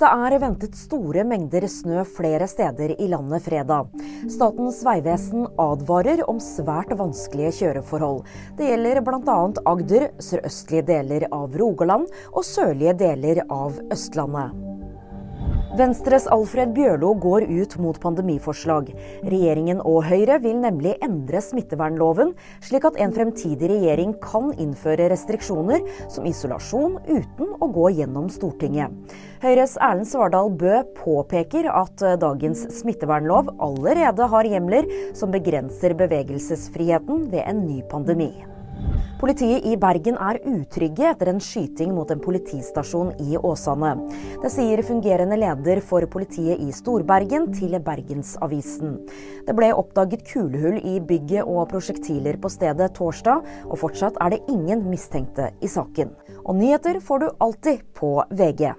Det er ventet store mengder snø flere steder i landet fredag. Statens vegvesen advarer om svært vanskelige kjøreforhold. Det gjelder bl.a. Agder, sørøstlige deler av Rogaland og sørlige deler av Østlandet. Venstres Alfred Bjørlo går ut mot pandemiforslag. Regjeringen og Høyre vil nemlig endre smittevernloven, slik at en fremtidig regjering kan innføre restriksjoner som isolasjon uten å gå gjennom Stortinget. Høyres Erlend Svardal Bø påpeker at dagens smittevernlov allerede har hjemler som begrenser bevegelsesfriheten ved en ny pandemi. Politiet i Bergen er utrygge etter en skyting mot en politistasjon i Åsane. Det sier fungerende leder for politiet i Storbergen til Bergensavisen. Det ble oppdaget kulehull i bygget og prosjektiler på stedet torsdag, og fortsatt er det ingen mistenkte i saken. Og nyheter får du alltid på VG.